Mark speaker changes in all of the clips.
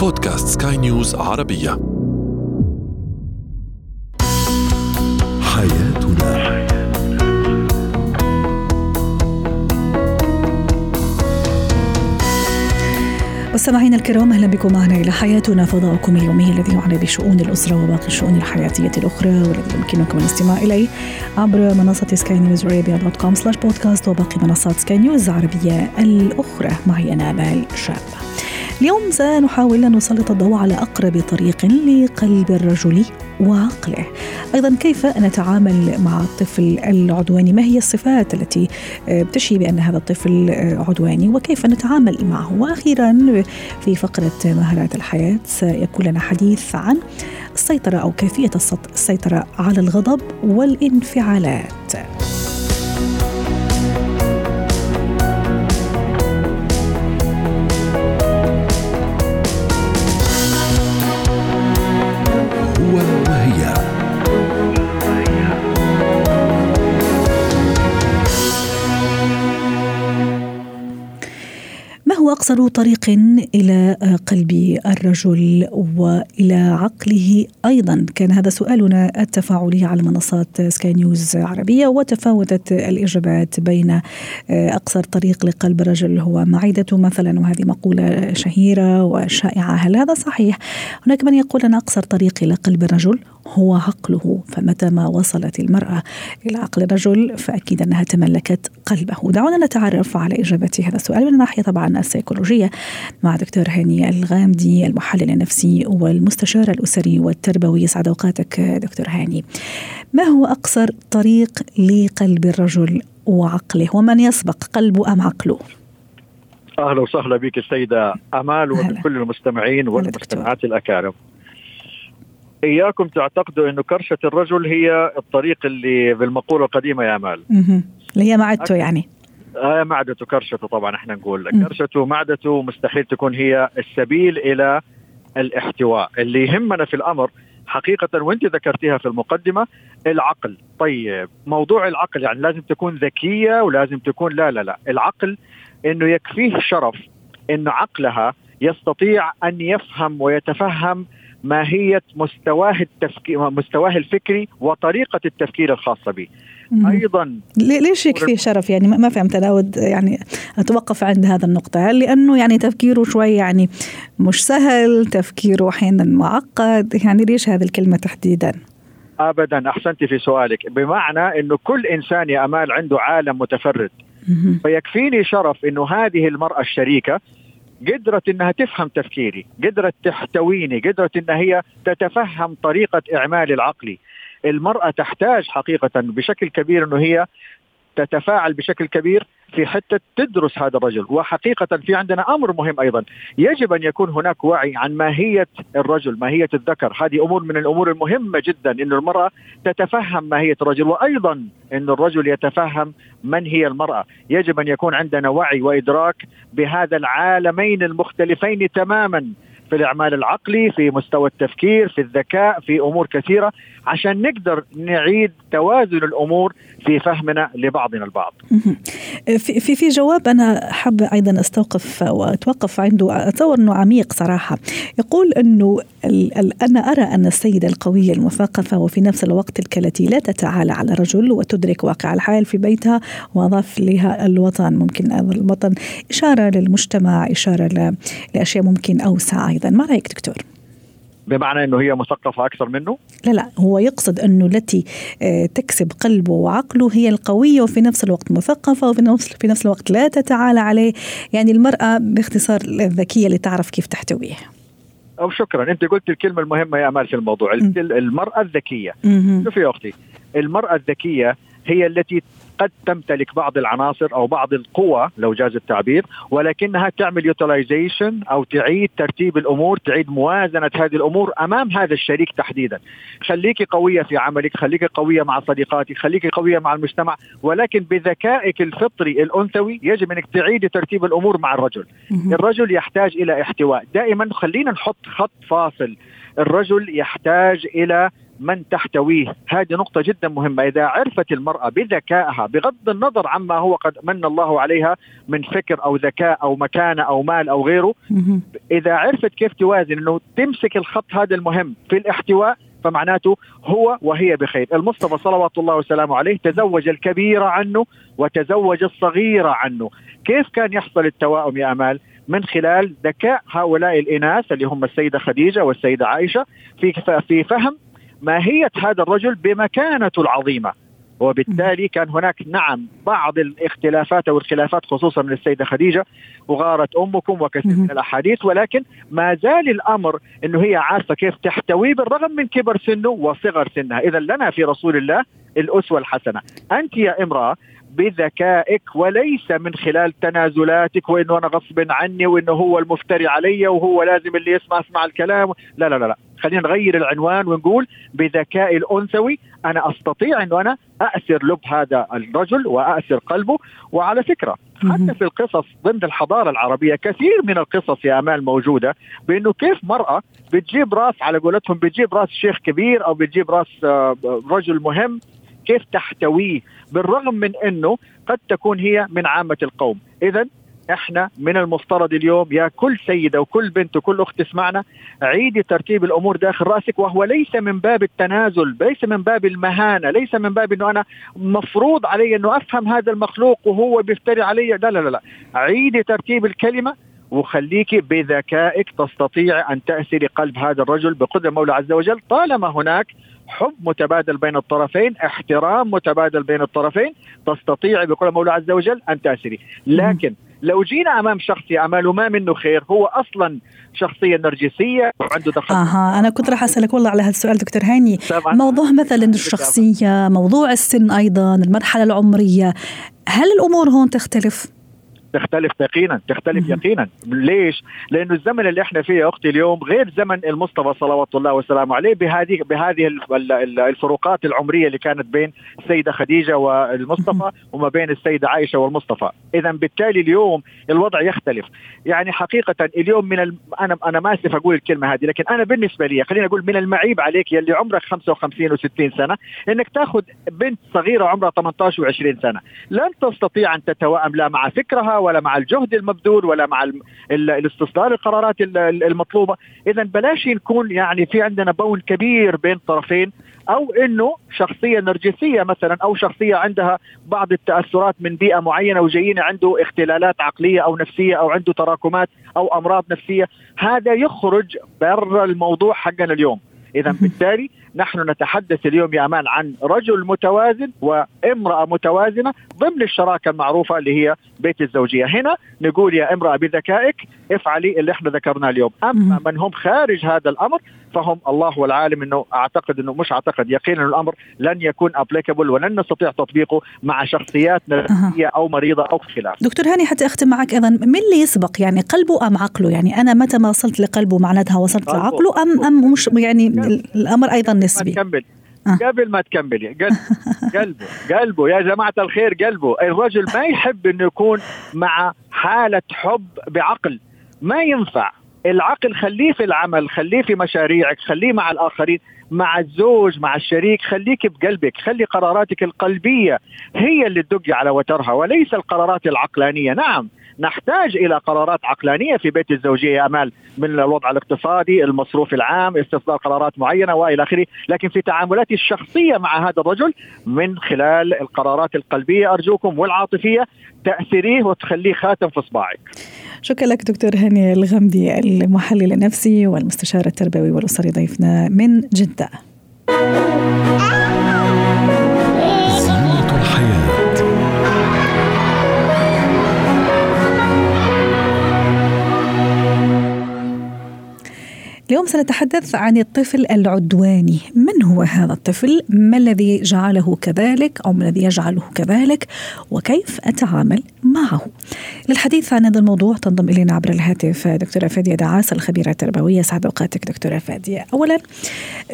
Speaker 1: بودكاست سكاي نيوز عربية. حياتنا.
Speaker 2: مستمعينا الكرام أهلا بكم معنا إلى حياتنا فضاؤكم اليومي الذي يعنى بشؤون الأسرة وباقي الشؤون الحياتية الأخرى والذي يمكنكم الاستماع إليه عبر منصة Sky News Arabia dot com slash podcast وباقي منصات سكاي نيوز العربيه الأخرى. معي أنا امال شابه. اليوم سنحاول أن نسلط الضوء على أقرب طريق لقلب الرجل وعقله. أيضا كيف نتعامل مع الطفل العدواني؟ ما هي الصفات التي بتشي بأن هذا الطفل عدواني؟ وكيف نتعامل معه؟ وأخيرا في فقرة مهارات الحياة سيكون لنا حديث عن السيطرة أو كيفية السيطرة على الغضب والانفعالات. أقصر طريق إلى قلب الرجل وإلى عقله أيضا. كان هذا سؤالنا التفاعلي على منصات سكاي نيوز عربية وتفاوتت الإجابات بين أقصر طريق لقلب الرجل هو معدته مثلا وهذه مقولة شهيرة وشائعة. هل هذا صحيح؟ هناك من يقول أن أقصر طريق إلى قلب الرجل هو عقله فمتى ما وصلت المرأة إلى عقل الرجل فأكيد أنها تملكت قلبه. دعونا نتعرف على إجابة هذا السؤال من الناحية طبعا السيكولوجية. مع دكتور هاني الغامدي المحلل النفسي والمستشار الأسري والتربوي. يسعد أوقاتك دكتور هاني. ما هو أقصر طريق لقلب الرجل وعقله؟ ومن يسبق قلبه أم عقله؟
Speaker 3: أهلا وسهلا بك السيدة أمال
Speaker 2: هلا.
Speaker 3: وبكل المستمعين والمستمعات الأكارم. إياكم تعتقدوا إنه كرشة الرجل هي الطريق اللي بالمقولة القديمة يا
Speaker 2: أمال. اللي هي معدته يعني.
Speaker 3: آه معدته كرشته طبعا إحنا نقول. كرشته معدته مستحيل تكون هي السبيل إلى الاحتواء اللي يهمنا في الأمر حقيقة وأنت ذكرتيها في المقدمة العقل طيب موضوع العقل يعني لازم تكون ذكية ولازم تكون لا لا لا العقل إنه يكفيه شرف انه عقلها يستطيع أن يفهم ويتفهم ماهية مستواه التفكير مستواه الفكري وطريقة التفكير الخاصة به.
Speaker 2: أيضا. ليش يكفي شرف؟ يعني ما فهمت. أنا أود يعني أتوقف عند هذا النقطة. هل لأنه يعني تفكيره شوي يعني مش سهل تفكيره أحيانا معقد. يعني ليش هذه الكلمة تحديدا؟
Speaker 3: ابدا احسنتي في سؤالك. بمعنى إنه كل إنسان يا أمال عنده عالم متفرد. فيكفيني شرف إنه هذه المرأة الشريكة قدرت إنها تفهم تفكيري، قدرت تحتويني، قدرت انها هي تتفهم طريقة إعمالي العقلي. المرأة تحتاج حقيقة بشكل كبير إنه هي تتفاعل بشكل كبير في حتى تدرس هذا الرجل. وحقيقة في عندنا أمر مهم أيضا. يجب أن يكون هناك وعي عن ماهية الرجل ماهية الذكر. هذه أمور من الأمور المهمة جدا أن المرأة تتفهم ماهية الرجل وأيضا أن الرجل يتفهم من هي المرأة. يجب أن يكون عندنا وعي وإدراك بهذا العالمين المختلفين تماما. في الإعمال العقلي في مستوى التفكير في الذكاء في أمور كثيرة عشان نقدر نعيد توازن الأمور في فهمنا لبعضنا البعض.
Speaker 2: مهم. في في جواب أنا حابه أيضا أستوقف وأتوقف عنده أتصور إنه عميق صراحة. يقول إنه أنا أرى أن السيدة القوية المثقفة وفي نفس الوقت تلك التي لا تتعالى على الرجل وتدرك واقع الحال في بيتها وأضاف لها الوطن. ممكن الوطن إشارة للمجتمع إشارة لأشياء ممكن أوسع أيضا. ما رأيك دكتور؟
Speaker 3: بمعنى أنه هي مثقفة أكثر منه
Speaker 2: لا لا هو يقصد أنه التي آه، تكسب قلبه وعقله هي القوية وفي نفس الوقت مثقفة وفي نفس في نفس الوقت لا تتعالى عليه يعني المرأة باختصار الذكية اللي تعرف كيف تحتويه.
Speaker 3: أو شكرا أنت قلت الكلمة المهمة يا أمال في الموضوع
Speaker 2: م.
Speaker 3: المرأة الذكية
Speaker 2: مهم.
Speaker 3: شوفي يا أختي المرأة الذكية هي التي قد تمتلك بعض العناصر أو بعض القوى لو جاز التعبير ولكنها تعمل utilization أو تعيد ترتيب الأمور تعيد موازنة هذه الأمور أمام هذا الشريك تحديدا. خليكي قوية في عملك خليكي قوية مع صديقاتك خليكي قوية مع المجتمع ولكن بذكائك الفطري الأنثوي يجب أنك تعيدي ترتيب الأمور مع الرجل. الرجل يحتاج إلى احتواء. دائما خلينا نحط خط فاصل. الرجل يحتاج إلى من تحتويه. هذه نقطة جدا مهمة. إذا عرفت المرأة بذكائها بغض النظر عما هو قد من الله عليها من فكر أو ذكاء أو مكانة أو مال أو غيره إذا عرفت كيف توازن إنه تمسك الخط هذا المهم في الاحتواء فمعناته هو وهي بخير. المصطفى صلوات الله وسلامه عليه تزوج الكبير عنه وتزوج الصغير عنه. كيف كان يحصل التواؤم يا أمال؟ من خلال ذكاء هؤلاء الإناث اللي هم السيدة خديجة والسيدة عائشة في في فهم ماهية هذا الرجل بمكانته العظيمة. وبالتالي كان هناك نعم بعض الاختلافات أو الخلافات خصوصا من السيدة خديجة وغارت أمكم وكثير من الأحاديث. ولكن ما زال الأمر إنه هي عارفة كيف تحتويه بالرغم من كبر سنه وصغر سنها، اذا لنا في رسول الله الأسوة الحسنة، أنت يا امرأة بذكائك وليس من خلال تنازلاتك وانه أنا غصب عني وانه هو المفتري علي وهو لازم اللي يسمع أسمع الكلام. لا لا لا, لا. خلينا نغير العنوان ونقول بذكائي الأنثوي أنا أستطيع إنه أنا اسر لب هذا الرجل واسر قلبه. وعلى فكرة حتى في القصص ضمن الحضارة العربية كثير من القصص يا أمال موجودة بإنه كيف مرأة بتجيب راس على قولتهم بتجيب راس شيخ كبير أو بتجيب راس آه، رجل مهم. كيف تحتويه بالرغم من إنه قد تكون هي من عامة القوم. اذا إحنا من المفترض اليوم يا كل سيدة وكل بنت وكل أخت تسمعنا عيدي ترتيب الأمور داخل رأسك وهو ليس من باب التنازل، ليس من باب المهانة، ليس من باب إنه أنا مفروض علي إنه أفهم هذا المخلوق وهو بيفتري علي، لا لا لا, لا. عيدي ترتيب الكلمة وخليكي بذكائك تستطيع أن تاسري قلب هذا الرجل بقدر المولى عز وجل. طالما هناك حب متبادل بين الطرفين احترام متبادل بين الطرفين تستطيع بقول المولى عز وجل أن تأسري. لكن لو جينا أمام شخص يعمل وما منه خير؟ هو أصلا شخصية نرجسية وعنده
Speaker 2: تخصص أها أنا كنت راح أسألك والله على هذا السؤال دكتور هاني. موضوع مثلا الشخصية موضوع السن أيضا المرحلة العمرية هل الأمور هون تختلف؟
Speaker 3: تختلف يقينا تختلف يقينا. ليش؟ لأنه الزمن اللي إحنا فيه يا أختي اليوم غير زمن المصطفى صلوات الله وسلامه عليه بهذه بهذه الفروقات العمرية اللي كانت بين السيدة خديجة والمصطفى وما بين السيدة عائشة والمصطفى. اذا بالتالي اليوم الوضع يختلف. يعني حقيقه اليوم من الم... أنا أنا ما أسف أقول الكلمة هذه لكن أنا بالنسبة لي خليني أقول من المعيب عليك يلي عمرك 55 و60 سنة إنك تأخذ بنت صغيرة عمرها 18 و20 سنة. لن تستطيع أن تتوائم لا مع فكرها ولا مع الجهد المبذول ولا مع الاستصدار القرارات المطلوبة. اذا بلاش نكون يعني في عندنا بون كبير بين طرفين أو إنه شخصية نرجسية مثلا أو شخصية عندها بعض التأثرات من بيئة معينة وجايين عنده اختلالات عقلية أو نفسية أو عنده تراكمات أو أمراض نفسية. هذا يخرج بر الموضوع حقنا اليوم. اذا بالتالي نحن نتحدث اليوم يا أمان عن رجل متوازن وامرأة متوازنة ضمن الشراكة المعروفة اللي هي بيت الزوجية، هنا نقول يا امرأة بذكائك افعلي اللي إحنا ذكرناه اليوم، أما من هم خارج هذا الأمر فهم الله هو العالم إنه أعتقد إنه مش أعتقد يقينا الأمر لن يكون applicable ولن نستطيع تطبيقه مع شخصيات نفسية أو مريضة أو خلاف.
Speaker 2: دكتور هاني حتى أختم معك أيضا من اللي يسبق؟ يعني قلبه أم عقله؟ يعني أنا متى ما وصلت لقلبه معناتها وصلت لعقله ام أم مش يعني الأمر أيضا نسبي؟
Speaker 3: آه. قبل ما تكملي. قلبه قلبه. قلبه. يا جماعة الخير قلبه. الرجل ما يحب إنه يكون مع حالة حب بعقل. ما ينفع. العقل خليه في العمل خليه في مشاريعك خليه مع الآخرين مع الزوج مع الشريك خليك بقلبك خلي قراراتك القلبية هي اللي تدق على وترها وليس القرارات العقلانية. نعم. نحتاج إلى قرارات عقلانية في بيت الزوجية يا أمال من الوضع الاقتصادي، المصروف العام، استصدار قرارات معينة وإلى آخره، لكن في تعاملاتي الشخصية مع هذا الرجل من خلال القرارات القلبية أرجوكم والعاطفية تأثريه وتخليه خاتم في اصبعك.
Speaker 2: شكرا لك دكتور هاني الغمدي المحلل النفسي والمستشار التربوي والأسري ضيفنا من جدة. اليوم سنتحدث عن الطفل العدواني. من هو هذا الطفل؟ ما الذي جعله كذلك أو ما الذي يجعله كذلك؟ وكيف أتعامل معه؟ للحديث عن هذا الموضوع تنضم إلينا عبر الهاتف دكتورة فادية دعاس الخبيرة التربوية. سعد أوقاتك دكتورة فادية. أولا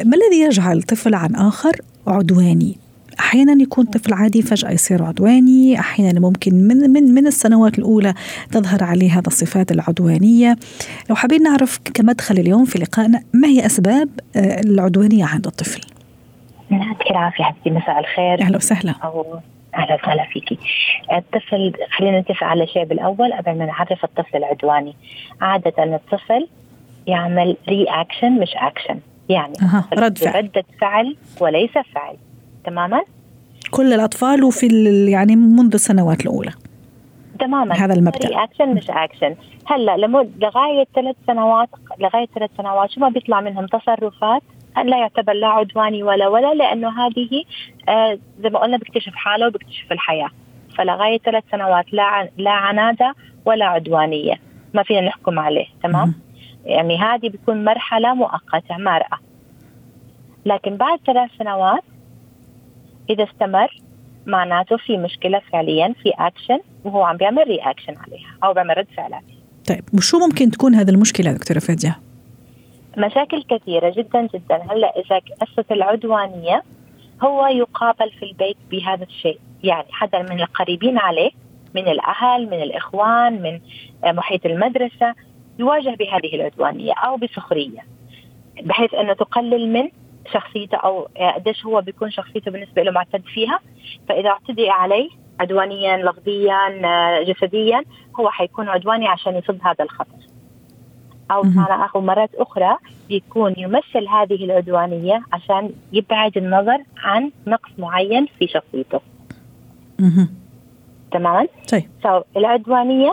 Speaker 2: ما الذي يجعل طفل عن آخر عدواني؟ أحيانا يكون طفل عادي فجأة يصير عدواني أحيانا ممكن من من من السنوات الأولى تظهر عليه هذا الصفات العدوانية لو حابين نعرف كمدخل اليوم في لقائنا ما هي أسباب آه، العدوانية عند الطفل
Speaker 4: يعطيك العافيه حبيبتي مساء الخير
Speaker 2: أهلا وسهلا
Speaker 4: أهلا وسهلا فيكي. الطفل خلينا نتفق على شيء بالأول قبل ما نعرف الطفل العدواني. عادة الطفل يعمل reaction مش اكشن، يعني
Speaker 2: أها رد فعل
Speaker 4: ردة فعل وليس فعل. تماما؟
Speaker 2: كل الأطفال وفي يعني منذ السنوات الأولى.
Speaker 4: تماما.
Speaker 2: هذا المبدأ.
Speaker 4: reaction مش اكشن هلأ لمد لغاية ثلاث سنوات لغاية ثلاث سنوات شو ما بيطلع منهم؟ تصرفات؟ لا يعتبر لا عدواني ولا ولا لأنه هذه آه زي ما قلنا بيكتشف حاله وبيكتشف الحياة. فلغاية ثلاث سنوات لا لا عنادة ولا عدوانية. ما فينا نحكم عليه تمام؟ يعني هذه بتكون مرحلة مؤقتة مرقت. لكن بعد ثلاث سنوات إذا استمر معناته في مشكلة فعليا في اكشن وهو عم بيعمل reaction عليها أو بيعمل رد فعل عليها
Speaker 2: طيب وشو ممكن تكون هذه المشكلة دكتورة فادية؟
Speaker 4: مشاكل كثيرة جدا جدا. هلأ إذا قصة العدوانية هو يقابل في البيت بهذا الشيء. يعني حدا من القريبين عليه من الأهل من الإخوان من محيط المدرسة يواجه بهذه العدوانية أو بسخرية بحيث أنه تقلل من شخصيته آه، قديش هو بيكون شخصيته بالنسبة له معتد فيها. فإذا اعتدي عليه عدوانيا لفظيا آه، جسديا هو حيكون عدواني عشان يصد هذا الخطر.
Speaker 2: أو.
Speaker 4: بمعنى آخر مرات أخرى بيكون يمثل هذه العدوانية عشان يبعد النظر عن نقص معين في شخصيته.
Speaker 2: مهم.
Speaker 4: تماما؟
Speaker 2: طيب.
Speaker 4: فالعدوانيه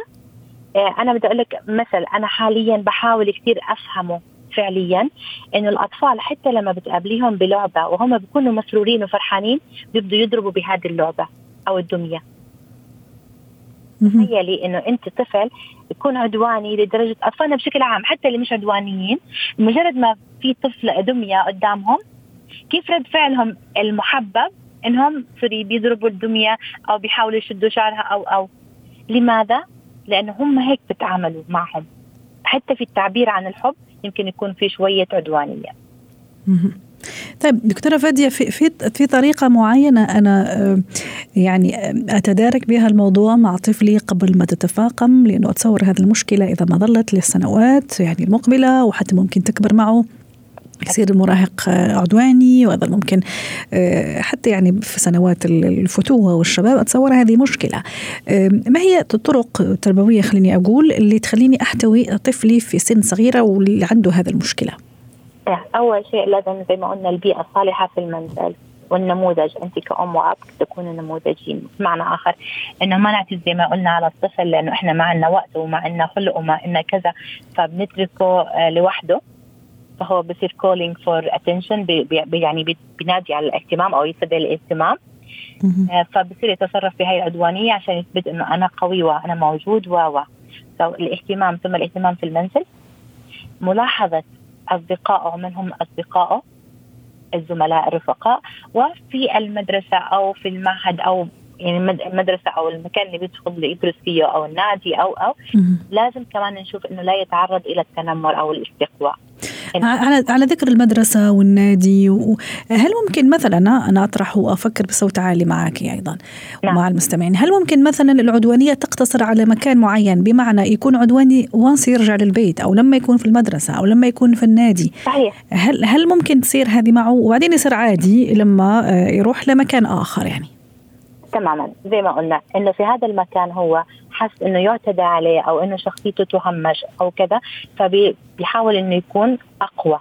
Speaker 4: آه، أنا بدي أقول لك مثل أنا حاليا بحاول كثير أفهمه. فعليا إنه الأطفال حتى لما بتقابليهم بلعبة وهم بيكونوا مسرورين وفرحانين بيبدوا يضربوا بهذه اللعبة أو
Speaker 2: الدمية.
Speaker 4: تخيلي إنه أنت طفل يكون عدواني لدرجة أطفالنا بشكل عام حتى اللي مش عدوانيين مجرد ما في طفل دمية قدامهم كيف رد فعلهم المحبب إنهم سوري بيضربوا الدمية أو بيحاولوا يشدوا شعرها أو أو لماذا؟ لأنه هم هيك بتعاملوا معهم حتى في التعبير عن الحب يمكن يكون في شوية
Speaker 2: عدوانية. طيب دكتورة فادية في في في طريقة معينة أنا آه، يعني آه، أتدارك بها الموضوع مع طفلي قبل ما تتفاقم لأنه أتصور هذه المشكلة إذا ما ظلت للسنوات يعني المقبلة وحتى ممكن تكبر معه يصير المراهق آه، عدواني وهذا ممكن آه، حتى يعني في سنوات ال- الفتوة والشباب أتصور هذه مشكلة. آه، ما هي الطرق التربوية خليني أقول اللي تخليني أحتوي طفلي في سن صغيرة واللي عنده هذا المشكلة؟
Speaker 4: أول شيء لازم زي ما قلنا البيئة الصالحة في المنزل والنموذج. أنت كأم وأب تكونوا نموذجين. بمعنى آخر إنه ما نعتز زي ما قلنا على الطفل لأنه إحنا ما عندنا وقت وما عندنا خلق وما عندنا كذا فبنتركه آه، لوحده. فهو بصير calling for attention بي بي يعني بي- بينادي على الاهتمام أو يستدعي الاهتمام. آه، فبصير يتصرف بهاي العدوانية عشان يثبت إنه أنا قوي وأنا موجود و و الاهتمام ثم الاهتمام في المنزل ملاحظة أصدقائه من هم أصدقائه الزملاء الرفقاء وفي المدرسة أو في المعهد أو يعني المد- المدرسة أو المكان اللي بيدخل يدرس فيه أو النادي أو
Speaker 2: أو.
Speaker 4: لازم كمان نشوف إنه لا يتعرض إلى التنمر أو الاستقواء.
Speaker 2: على على ذكر المدرسة والنادي هل ممكن مثلا أنا أطرح وأفكر بصوت عالي معك أيضا
Speaker 4: نعم.
Speaker 2: ومع المستمعين هل ممكن مثلا العدوانية تقتصر على مكان معين؟ بمعنى يكون عدواني وانس يرجع للبيت أو لما يكون في المدرسة أو لما يكون في النادي؟
Speaker 4: صحيح.
Speaker 2: هل هل ممكن تصير هذه معه؟ وبعدين يصير عادي لما آه، يروح لمكان آخر يعني.
Speaker 4: تماما. زي ما قلنا إنه في هذا المكان هو حس إنه يعتدى عليه أو إنه شخصيته تهمش أو كذا فبيحاول إنه يكون أقوى.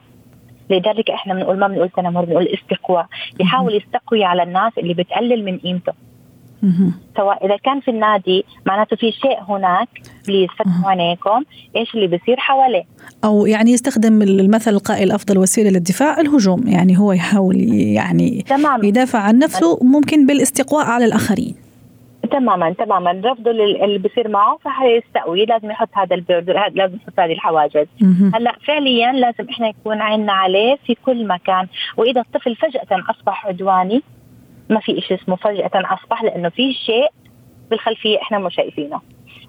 Speaker 4: لذلك إحنا بنقول ما بنقول تنمر بنقول استقواء بيحاول يستقوي على الناس اللي بتقلل من قيمته. سواء إذا كان في النادي معناته في شيء هناك please فتحوا عينيكم. إيش اللي بيصير حواليه؟
Speaker 2: أو يعني يستخدم المثل القائل أفضل وسيلة للدفاع الهجوم يعني هو يحاول يعني
Speaker 4: تماما
Speaker 2: يدافع عن نفسه ممكن بالاستقواء على الآخرين.
Speaker 4: تماما تماما. رفضه لل- اللي بيصير معه فحيستقوي لازم يحط هذا ال barrier هذا- لازم يحط هذه الحواجز. هلأ فعليا لازم إحنا يكون عيننا عليه في كل مكان. وإذا الطفل فجأة أصبح عدواني ما في شيء اسمه فجأة أصبح لأنه في شيء بالخلفية إحنا مش شايفينه.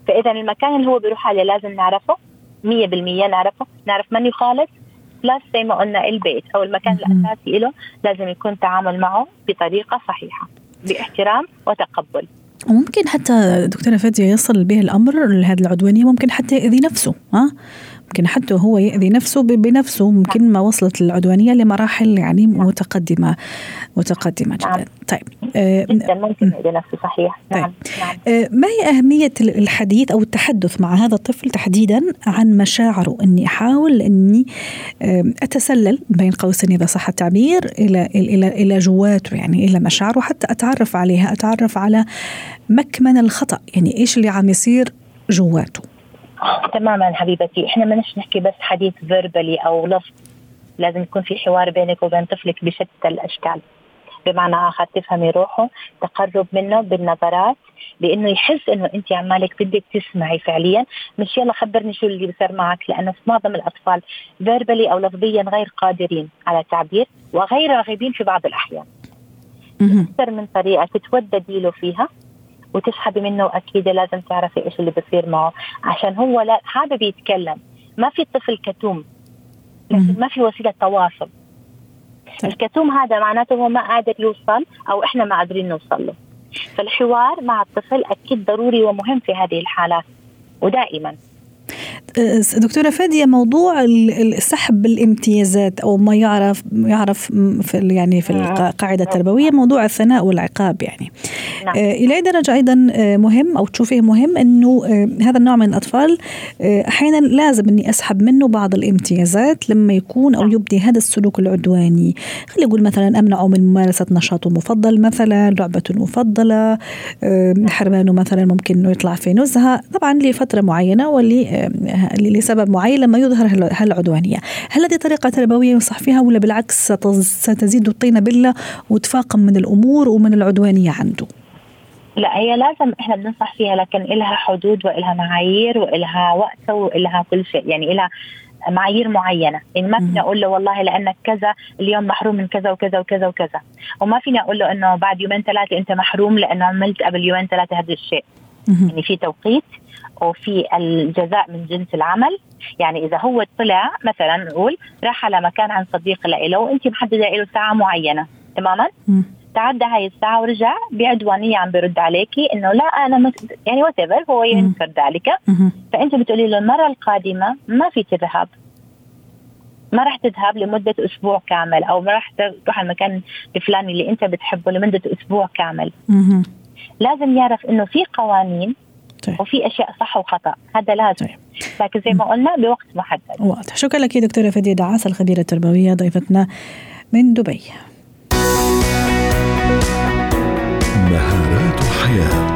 Speaker 4: فإذا المكان اللي هو بيروح عليه لازم نعرفه 100% نعرفه. نعرف من يخالف؟ بلس زي ما قلنا البيت أو المكان
Speaker 2: مهم.
Speaker 4: الأساسي له لازم يكون التعامل معه بطريقة صحيحة باحترام وتقبل.
Speaker 2: وممكن حتى دكتورة فادية يصل به الأمر لهذه العدوانية ممكن حتى يأذي نفسه ها؟ ممكن حتى هو يأذي نفسه بنفسه ممكن ما وصلت العدوانية لمراحل يعني متقدمة متقدمة جدا
Speaker 4: نعم.
Speaker 2: طيب
Speaker 4: آه جدا ممكن يأذي نفسه صحيح
Speaker 2: طيب. نعم. نعم. آه ما هي أهمية الحديث أو التحدث مع هذا الطفل تحديدا عن مشاعره أني أحاول أني آه أتسلل بين قوسين إذا صح التعبير إلى إلى إلى جواته يعني إلى مشاعره حتى أتعرف عليها أتعرف على مكمن الخطأ يعني إيش اللي عم يصير جواته
Speaker 4: تماما حبيبتي. إحنا ما نحكي بس حديث فيربالي أو لفظ. لازم يكون في حوار بينك وبين طفلك بشتى الأشكال. بمعنى آخر تفهمي روحه تقرب منه بالنظرات بانه يحس إنه أنت عمالك بدك تسمعي فعليا. مش يلا خبرني شو اللي بصير معك لأنه في معظم الأطفال فيربالي أو لفظيا غير قادرين على التعبير وغير راغبين في بعض الأحيان. أكثر من طريقة تتوددي له فيها. وتسحبي منه وأكيد لازم تعرفي إيش اللي بصير معه. عشان هو لا حابب يتكلم. ما في طفل كتوم. لكن ما في وسيلة تواصل. الكتوم هذا معناته هو ما قادر يوصل أو إحنا ما قادرين نوصل له. فالحوار مع الطفل أكيد ضروري ومهم في هذه الحالات. ودائما.
Speaker 2: دكتورة فادية موضوع السحب الامتيازات أو ما يعرف يعرف في يعني في القاعده التربوية موضوع الثناء والعقاب يعني نعم. آه، إلى درجة أيضا آه، مهم أو تشوفيه مهم إنه آه، هذا النوع من الأطفال أحيانا لازم إني أسحب منه بعض الامتيازات لما يكون أو نعم. يبدي هذا السلوك العدواني خلينا نقول مثلا امنعه من ممارسة نشاطه المفضل مثلا لعبته المفضلة نعم. حرمانه مثلا ممكن إنه يطلع في نزهة طبعا لفترة معينة واللي لسبب معين لما يظهر هالعدوانية. هل هذه طريقة تربوية ينصح فيها ولا بالعكس ستزيد الطينة بلة وتفاقم من الأمور ومن العدوانية عنده؟
Speaker 4: لا هي لازم إحنا بننصح فيها لكن لها حدود وإلها معايير وإلها وقت وإلها كل شيء يعني لها معايير معينة. يعني ما فيني أقول له والله لأنك كذا اليوم محروم من كذا وكذا وكذا وكذا. وما فيني أقول له إنه بعد يومين ثلاثة أنت محروم لأنه عملت قبل يومين ثلاثة هذا الشيء. يعني في توقيت. وفي الجزاء من جنس العمل. يعني إذا هو طلع مثلا نقول راح على مكان عن صديق له وانت محددة له ساعة معينة. تماما؟ تعدى هاي الساعة ورجع بعدوانية عم بيرد عليكي إنه لا أنا مت... يعني وات هو ينكر ذلك. فأنت بتقولي له المرة القادمة ما في تذهب. ما راح تذهب لمدة أسبوع كامل أو ما راح تروح المكان الفلاني اللي أنت بتحبه لمدة أسبوع كامل. لازم يعرف إنه في قوانين طيب. وفي أشياء صح وخطأ. هذا لازم طيب. لكن زي ما قلنا بوقت محدد.
Speaker 2: واضح. شكرا لك دكتورة فدية دعاس الخبيرة التربوية ضيفتنا من دبي.
Speaker 1: مهارات حياه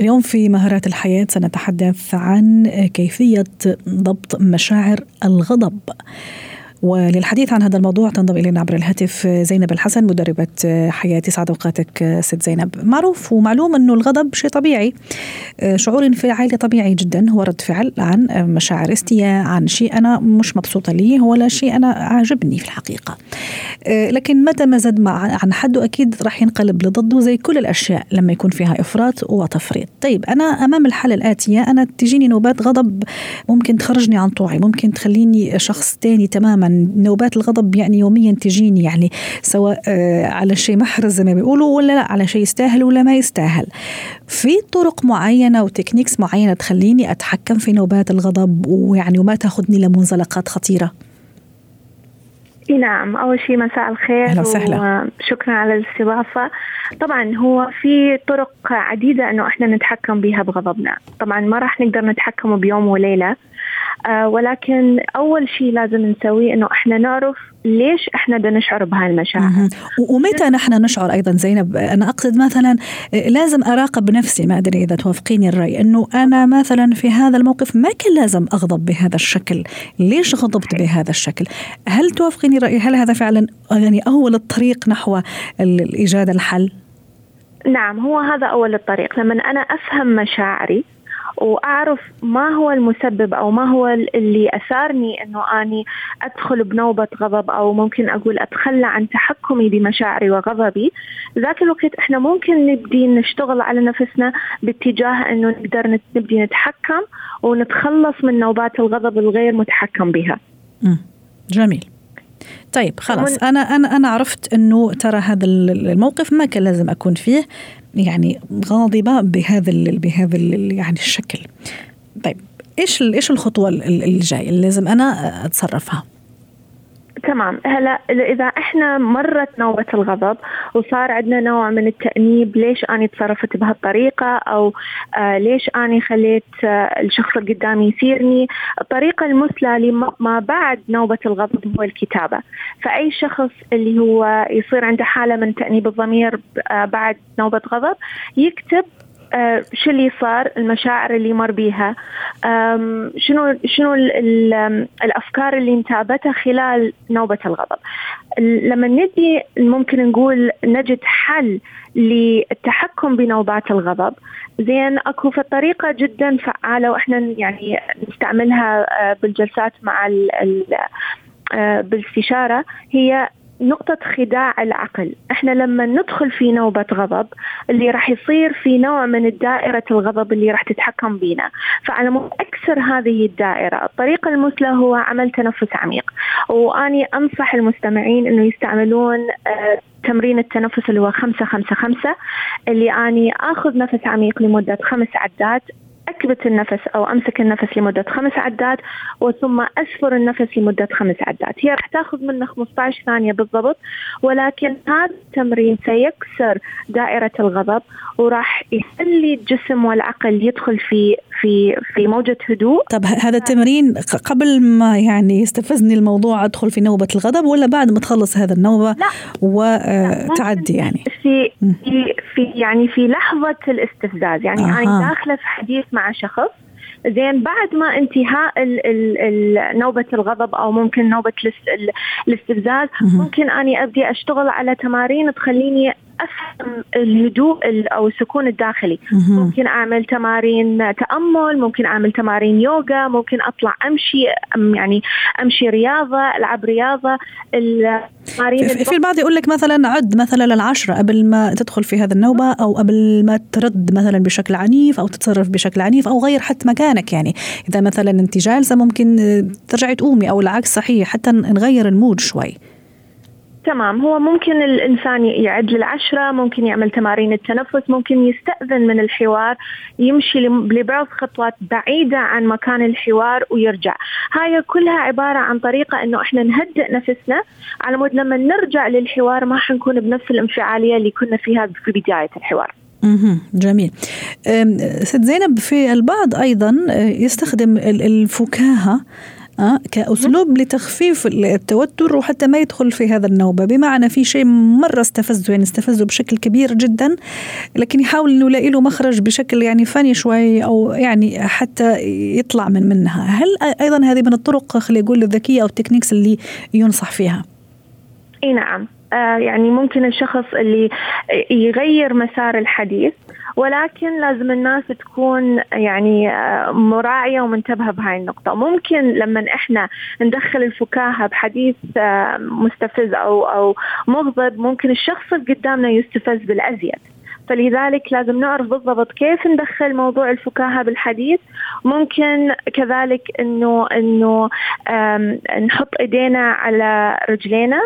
Speaker 2: اليوم في مهارات الحياة سنتحدث عن كيفية ضبط مشاعر الغضب. وللحديث عن هذا الموضوع تنضم إلينا عبر الهاتف زينب الحسن مدربة حياة سعد أوقاتك ست زينب. معروف ومعلوم أنه الغضب شيء طبيعي. شعور انفعالي طبيعي جدا. هو رد فعل عن مشاعر استياء عن شيء أنا مش مبسوطة ليه ولا شيء أنا عاجبني في الحقيقة. لكن متى ما زاد عن حده أكيد راح ينقلب لضده زي كل الأشياء لما يكون فيها إفراط وتفريط. طيب أنا أمام الحالة الآتية أنا تجيني نوبات غضب ممكن تخرجني عن طوعي ممكن تخليني شخص تاني تماما. نوبات الغضب يعني يوميا تجيني يعني سواء آه، على شيء محرز زي ما بيقولوا ولا لا على شيء يستاهل ولا ما يستاهل. في طرق معينة وتكنيكس معينة تخليني أتحكم في نوبات الغضب ويعني وما تاخذني لمنزلقات خطيرة؟
Speaker 5: نعم أول شيء مساء الخير
Speaker 2: أهلا وسهلا.
Speaker 5: وشكرا على الاستضافة. طبعا هو في طرق عديدة أنه إحنا نتحكم بها بغضبنا. طبعا ما راح نقدر نتحكمه بيوم وليلة. ولكن أول شيء لازم نسويه إنه إحنا نعرف ليش إحنا بدنا نشعر بهاي المشاعر
Speaker 2: ومتى نحن نشعر أيضا زينب؟ أنا أقصد مثلا آه، لازم أراقب نفسي ما أدري إذا توافقيني الرأي إنه أنا مثلا في هذا الموقف ما كان لازم أغضب بهذا الشكل. ليش غضبت بهذا الشكل؟ هل توافقيني الراي هل هذا فعلا يعني أول الطريق نحو ايجاد الحل؟
Speaker 5: نعم هو هذا أول الطريق. لما أنا أفهم مشاعري وأعرف ما هو المسبب أو ما هو اللي أثارني إنه أني أدخل بنوبة غضب أو ممكن أقول أتخلى عن تحكمي بمشاعري وغضبي. ذاك الوقت إحنا ممكن نبدي نشتغل على نفسنا باتجاه إنه نقدر نبدي نتحكم ونتخلص من نوبات الغضب الغير متحكم بها.
Speaker 2: جميل. طيب خلاص. أنا أنا أنا عرفت إنه ترى هذا الموقف ما كان لازم أكون فيه. يعني غاضبة بهذا بهذا يعني الشكل. طيب إيش إيش الخطوة الجاية اللي لازم أنا أتصرفها؟
Speaker 5: تمام. هلا إذا إحنا مرت نوبة الغضب وصار عندنا نوع من التأنيب ليش اني تصرفت بهالطريقة؟ أو آه ليش اني خليت آه الشخص اللي قدامي يثيرني؟ الطريقة المثلى لما بعد نوبة الغضب هو الكتابة. فأي شخص اللي هو يصير عنده حالة من تأنيب الضمير آه بعد نوبة غضب يكتب آه شو اللي صار المشاعر اللي مر بيها؟ شنو شنو الأفكار اللي انتابتها خلال نوبة الغضب؟ لما ندي ممكن نقول نجد حل للتحكم بنوبات الغضب. زين أكو في طريقه جدا فعالة وإحنا يعني نستعملها آه، بالجلسات مع ال آه، بالاستشاره هي نقطة خداع العقل. إحنا لما ندخل في نوبة غضب اللي راح يصير في نوع من الدائرة الغضب اللي راح تتحكم بينا. فعلى مود أكثر هذه الدائرة الطريقة المثلى هو عمل تنفس عميق. وأني أنصح المستمعين أنه يستعملون آه تمرين التنفس اللي هو خمسة خمسة خمسة اللي أني أخذ نفس عميق لمدة خمس عدات أكبت النفس أو أمسك النفس لمدة خمس عدات وثم أسفر النفس لمدة خمس عدات. هي راح تاخذ منا 15 ثانية بالضبط ولكن هذا التمرين سيكسر دائرة الغضب وراح يخلي الجسم والعقل يدخل في في في موجة هدوء.
Speaker 2: طب هذا التمرين قبل ما يعني يستفزني الموضوع أدخل في نوبة الغضب ولا بعد ما تخلص هذا النوبة لا. وتعدي يعني؟
Speaker 5: في في يعني في لحظة الاستفزاز. يعني أنا يعني داخلة في حديث مع شخص. زين بعد ما انتهاء ال ال ال نوبة الغضب أو ممكن نوبة الاستفزاز ممكن أني أبدي أشتغل على تمارين تخليني أفهم الهدوء أو السكون الداخلي. ممكن أعمل تمارين تأمل ممكن أعمل تمارين يوغا ممكن أطلع أمشي يعني أمشي رياضة ألعب رياضة.
Speaker 2: التمارين في, البعض يقول لك مثلا عد مثلا العشرة قبل ما تدخل في هذه النوبة أو قبل ما ترد مثلا بشكل عنيف أو تتصرف بشكل عنيف أو غير حتى مكانك يعني. إذا مثلا أنت جالسة ممكن ترجعي تقومي أو العكس صحيح حتى نغير ال mood شوي.
Speaker 5: تمام. هو ممكن الإنسان يعد للعشرة ممكن يعمل تمارين التنفس ممكن يستأذن من الحوار يمشي لبعض خطوات بعيدة عن مكان الحوار ويرجع. هاي كلها عبارة عن طريقة أنه إحنا نهدئ نفسنا. على مود لما نرجع للحوار ما حنكون بنفس الانفعالية اللي كنا فيها في بداية الحوار.
Speaker 2: جميل. ست زينب في البعض أيضا يستخدم الفكاهة أه كأسلوب لتخفيف التوتر وحتى ما يدخل في هذا النوبة. بمعنى في شيء مرة استفزه يعني استفزه بشكل كبير جدا لكن يحاول إنه يلاقي له مخرج بشكل يعني فني شوي أو يعني حتى يطلع من منها. هل أيضا هذه من الطرق خلينا نقول الذكية أو التكنيكس اللي ينصح فيها؟
Speaker 5: إي نعم. يعني ممكن الشخص اللي يغير مسار الحديث ولكن لازم الناس تكون يعني آه، مراعية ومنتبهة بهاي النقطة. ممكن لما إحنا ندخل الفكاهة بحديث آه، مستفز أو أو مغضب ممكن الشخص اللي قدامنا يستفز بالأزيد. فلذلك لازم نعرف بالضبط كيف ندخل موضوع الفكاهة بالحديث. ممكن كذلك إنه إنه نحط إيدينا على رجلينا.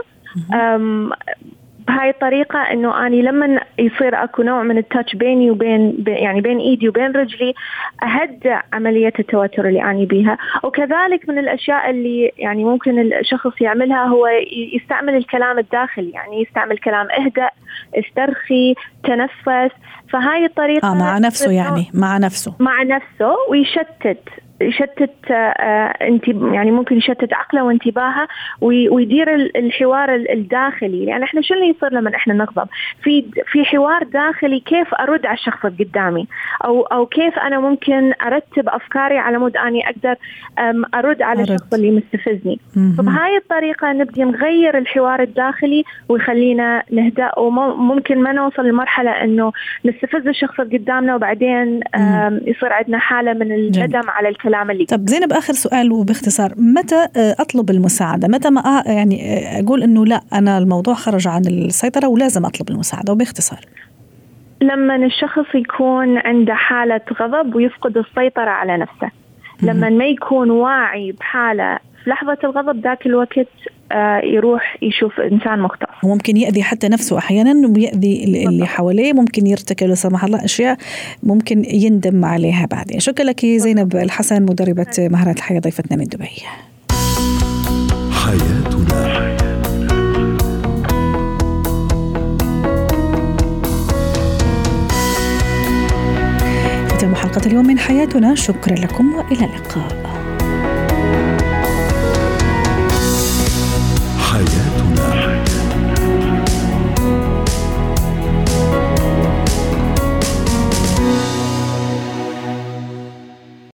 Speaker 5: بهاي الطريقة إنه أني لما يصير أكو نوع من التاتش بيني وبين يعني بين إيدي وبين رجلي أهدأ عملية التوتر اللي أني بيها. وكذلك من الأشياء اللي يعني ممكن الشخص يعملها هو يستعمل الكلام الداخلي يعني يستعمل كلام اهدأ استرخي تنفس. فهاي الطريقة
Speaker 2: آه مع نفسه يعني مع نفسه.
Speaker 5: مع نفسه ويشتت. يشتت آه، انت يعني ممكن يشتت عقله وانتباهه ويدير الحوار الداخلي. يعني إحنا شو اللي يصير لما إحنا نغضب؟ في في حوار داخلي كيف أرد على الشخص اللي قدامي؟ أو أو كيف أنا ممكن أرتب أفكاري على مود أني أقدر أرد على الشخص اللي مستفزني. فبهاي الطريقة نبدي نغير الحوار الداخلي ويخلينا نهدأ وممكن ما نوصل لمرحلة إنه نستفز الشخص اللي قدامنا وبعدين يصير عندنا حالة من الندم على الكلام. اللي
Speaker 2: طب زينب آخر سؤال وباختصار متى آه، أطلب المساعدة؟ متى ما يعني آه، أقول إنه لا أنا الموضوع خرج عن السيطرة ولازم أطلب المساعدة وباختصار.
Speaker 5: لما الشخص يكون عنده حالة غضب ويفقد السيطرة على نفسه لما ما يكون واعي بحالة في لحظة الغضب ذاك الوقت آه، يروح يشوف إنسان مختص
Speaker 2: وممكن يأذي حتى نفسه أحيانا ويأذي اللي حواليه ممكن يرتكب لا سمح الله أشياء ممكن يندم عليها بعدين. شكرا لك زينب الحسن مدربة مهارات الحياة ضيفتنا من دبي. حياتنا. ختام حلقة اليوم من حياتنا. شكرا لكم وإلى اللقاء.